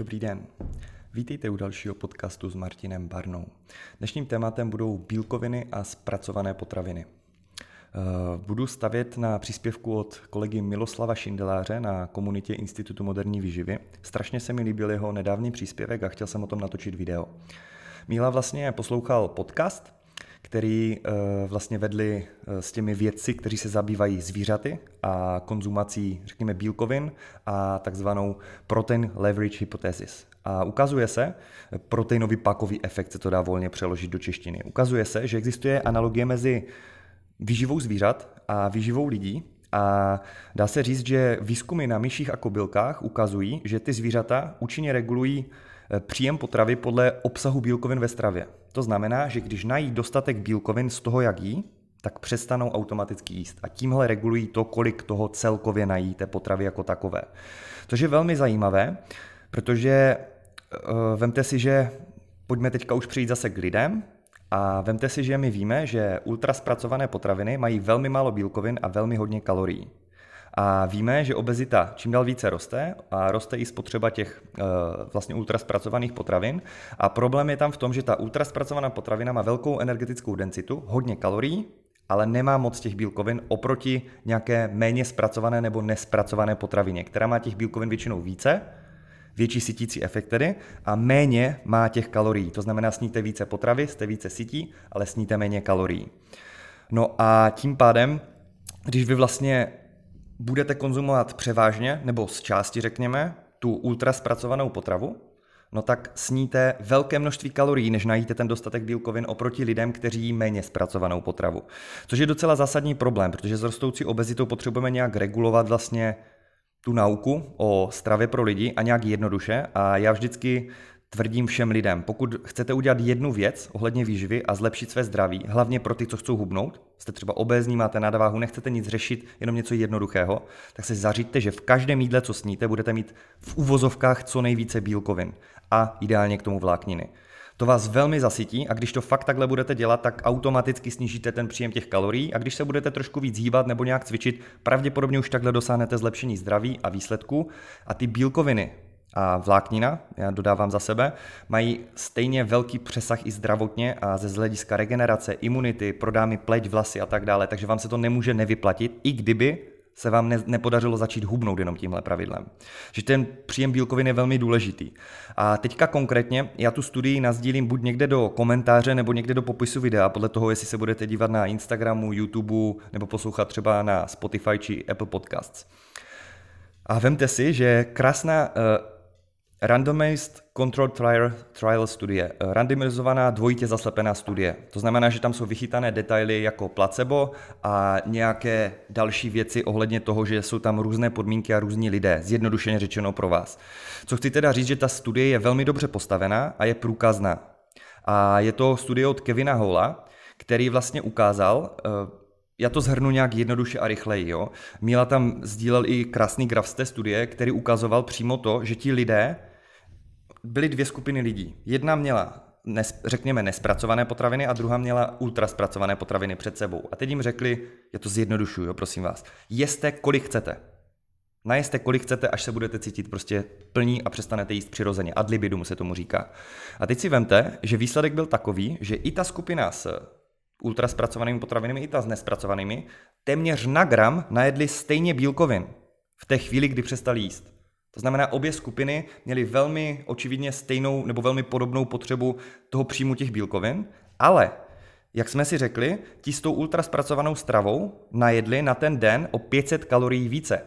Dobrý den. Vítejte u dalšího podcastu s Martinem Barnou. Dnešním tématem budou bílkoviny a zpracované potraviny. Eh, budu stavět na příspěvku od kolegy Miloslava Šindeláře na komunitě Institutu moderní výživy. Strašně se mi líbil jeho nedávný příspěvek a chtěl jsem o tom natočit video. Míla vlastně poslouchal podcast, který eh, vlastně vedli eh, s těmi vědci, kteří se zabývají zvířaty a konzumací, řekněme, bílkovin a takzvanou protein leverage hypothesis. A ukazuje se, proteinový pakový efekt se to dá volně přeložit do češtiny. Ukazuje se, že existuje analogie mezi výživou zvířat a výživou lidí a dá se říct, že výzkumy na myších a kobylkách ukazují, že ty zvířata účinně regulují eh, příjem potravy podle obsahu bílkovin ve stravě. To znamená, že když nají dostatek bílkovin z toho, jak jí, tak přestanou automaticky jíst. A tímhle regulují to, kolik toho celkově nají té potravy jako takové. Což je velmi zajímavé, protože uh, vemte si, že pojďme teďka už přijít zase k lidem a vemte si, že my víme, že ultraspracované potraviny mají velmi málo bílkovin a velmi hodně kalorií. A víme, že obezita čím dál více roste a roste i spotřeba těch e, vlastně ultraspracovaných potravin. A problém je tam v tom, že ta ultraspracovaná potravina má velkou energetickou densitu, hodně kalorií, ale nemá moc těch bílkovin oproti nějaké méně zpracované nebo nespracované potravině, která má těch bílkovin většinou více, větší sytící efekt tedy, a méně má těch kalorií. To znamená, sníte více potravy, jste více sytí, ale sníte méně kalorií. No a tím pádem, když vy vlastně budete konzumovat převážně, nebo z části řekněme, tu ultra zpracovanou potravu, no tak sníte velké množství kalorií, než najíte ten dostatek bílkovin oproti lidem, kteří jí méně zpracovanou potravu. Což je docela zásadní problém, protože s rostoucí obezitou potřebujeme nějak regulovat vlastně tu nauku o stravě pro lidi a nějak jednoduše a já vždycky tvrdím všem lidem, pokud chcete udělat jednu věc ohledně výživy a zlepšit své zdraví, hlavně pro ty, co chcou hubnout, jste třeba obézní, máte nadváhu, nechcete nic řešit, jenom něco jednoduchého, tak se zaříďte, že v každém jídle, co sníte, budete mít v uvozovkách co nejvíce bílkovin a ideálně k tomu vlákniny. To vás velmi zasytí a když to fakt takhle budete dělat, tak automaticky snížíte ten příjem těch kalorií a když se budete trošku víc hýbat nebo nějak cvičit, pravděpodobně už takhle dosáhnete zlepšení zdraví a výsledků a ty bílkoviny a vláknina, já dodávám za sebe, mají stejně velký přesah i zdravotně a ze hlediska regenerace, imunity, prodámy pleť, vlasy a tak dále, takže vám se to nemůže nevyplatit, i kdyby se vám ne, nepodařilo začít hubnout jenom tímhle pravidlem. Že ten příjem bílkovin je velmi důležitý. A teďka konkrétně, já tu studii nazdílím buď někde do komentáře nebo někde do popisu videa, podle toho, jestli se budete dívat na Instagramu, YouTube nebo poslouchat třeba na Spotify či Apple Podcasts. A vemte si, že krásná uh, Randomized Controlled Trial, trial studie, randomizovaná dvojitě zaslepená studie. To znamená, že tam jsou vychytané detaily jako placebo a nějaké další věci ohledně toho, že jsou tam různé podmínky a různí lidé, zjednodušeně řečeno pro vás. Co chci teda říct, že ta studie je velmi dobře postavená a je průkazná. A je to studie od Kevina Hola, který vlastně ukázal, eh, já to zhrnu nějak jednoduše a rychleji. Jo? Míla tam sdílel i krásný graf z té studie, který ukazoval přímo to, že ti lidé, byly dvě skupiny lidí. Jedna měla nes, řekněme nespracované potraviny a druhá měla ultraspracované potraviny před sebou. A teď jim řekli, já to zjednodušuju, prosím vás, jeste kolik chcete. Najeste kolik chcete, až se budete cítit prostě plní a přestanete jíst přirozeně. Ad libidum se tomu říká. A teď si vemte, že výsledek byl takový, že i ta skupina s ultraspracovanými potravinami, i ta s nespracovanými, téměř na gram najedli stejně bílkovin v té chvíli, kdy přestali jíst. To znamená, obě skupiny měly velmi očividně stejnou nebo velmi podobnou potřebu toho příjmu těch bílkovin, ale jak jsme si řekli, ti s tou ultraspracovanou stravou najedli na ten den o 500 kalorií více.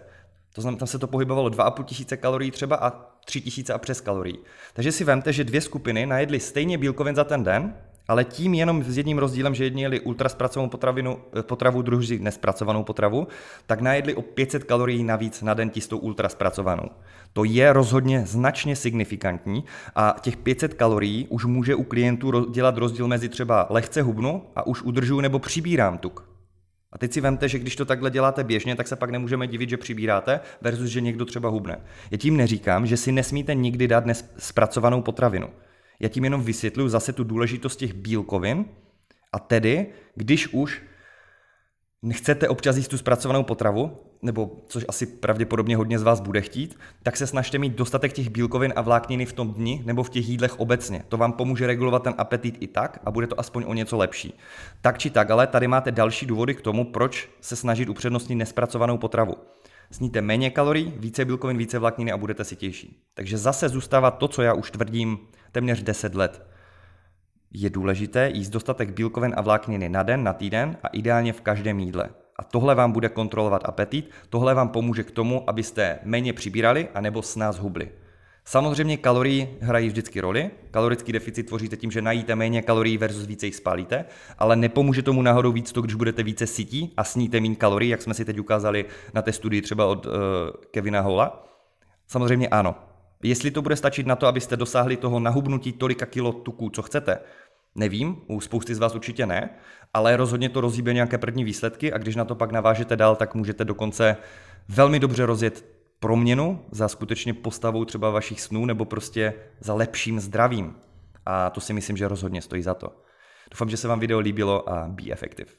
To znamená, tam se to pohybovalo 2,5 tisíce kalorií třeba a 3 tisíce a přes kalorií. Takže si vemte, že dvě skupiny najedly stejně bílkovin za ten den, ale tím jenom s jedním rozdílem, že jedni jeli ultraspracovanou potravinu, eh, potravu, druhý nespracovanou potravu, tak najedli o 500 kalorií navíc na den s tou ultraspracovanou. To je rozhodně značně signifikantní a těch 500 kalorií už může u klientů dělat rozdíl mezi třeba lehce hubnu a už udržuju nebo přibírám tuk. A teď si vemte, že když to takhle děláte běžně, tak se pak nemůžeme divit, že přibíráte, versus, že někdo třeba hubne. Já tím neříkám, že si nesmíte nikdy dát nespracovanou potravinu. Já tím jenom vysvětluji zase tu důležitost těch bílkovin a tedy, když už Nechcete občas jíst tu zpracovanou potravu, nebo což asi pravděpodobně hodně z vás bude chtít, tak se snažte mít dostatek těch bílkovin a vlákniny v tom dni nebo v těch jídlech obecně. To vám pomůže regulovat ten apetit i tak a bude to aspoň o něco lepší. Tak či tak, ale tady máte další důvody k tomu, proč se snažit upřednostnit nespracovanou potravu. Sníte méně kalorií, více bílkovin, více vlákniny a budete sytější. Takže zase zůstává to, co já už tvrdím téměř 10 let. Je důležité jíst dostatek bílkovin a vlákniny na den, na týden a ideálně v každém jídle. A tohle vám bude kontrolovat apetit, tohle vám pomůže k tomu, abyste méně přibírali a nebo s nás hubli. Samozřejmě kalorie hrají vždycky roli. Kalorický deficit tvoříte tím, že najíte méně kalorií versus více jich spálíte, ale nepomůže tomu náhodou víc to, když budete více sytí a sníte méně kalorií, jak jsme si teď ukázali na té studii třeba od uh, Kevina Hola. Samozřejmě ano. Jestli to bude stačit na to, abyste dosáhli toho nahubnutí tolika kilo tuků, co chcete, Nevím, u spousty z vás určitě ne, ale rozhodně to rozhýbe nějaké první výsledky a když na to pak navážete dál, tak můžete dokonce velmi dobře rozjet proměnu za skutečně postavou třeba vašich snů nebo prostě za lepším zdravím. A to si myslím, že rozhodně stojí za to. Doufám, že se vám video líbilo a be effective.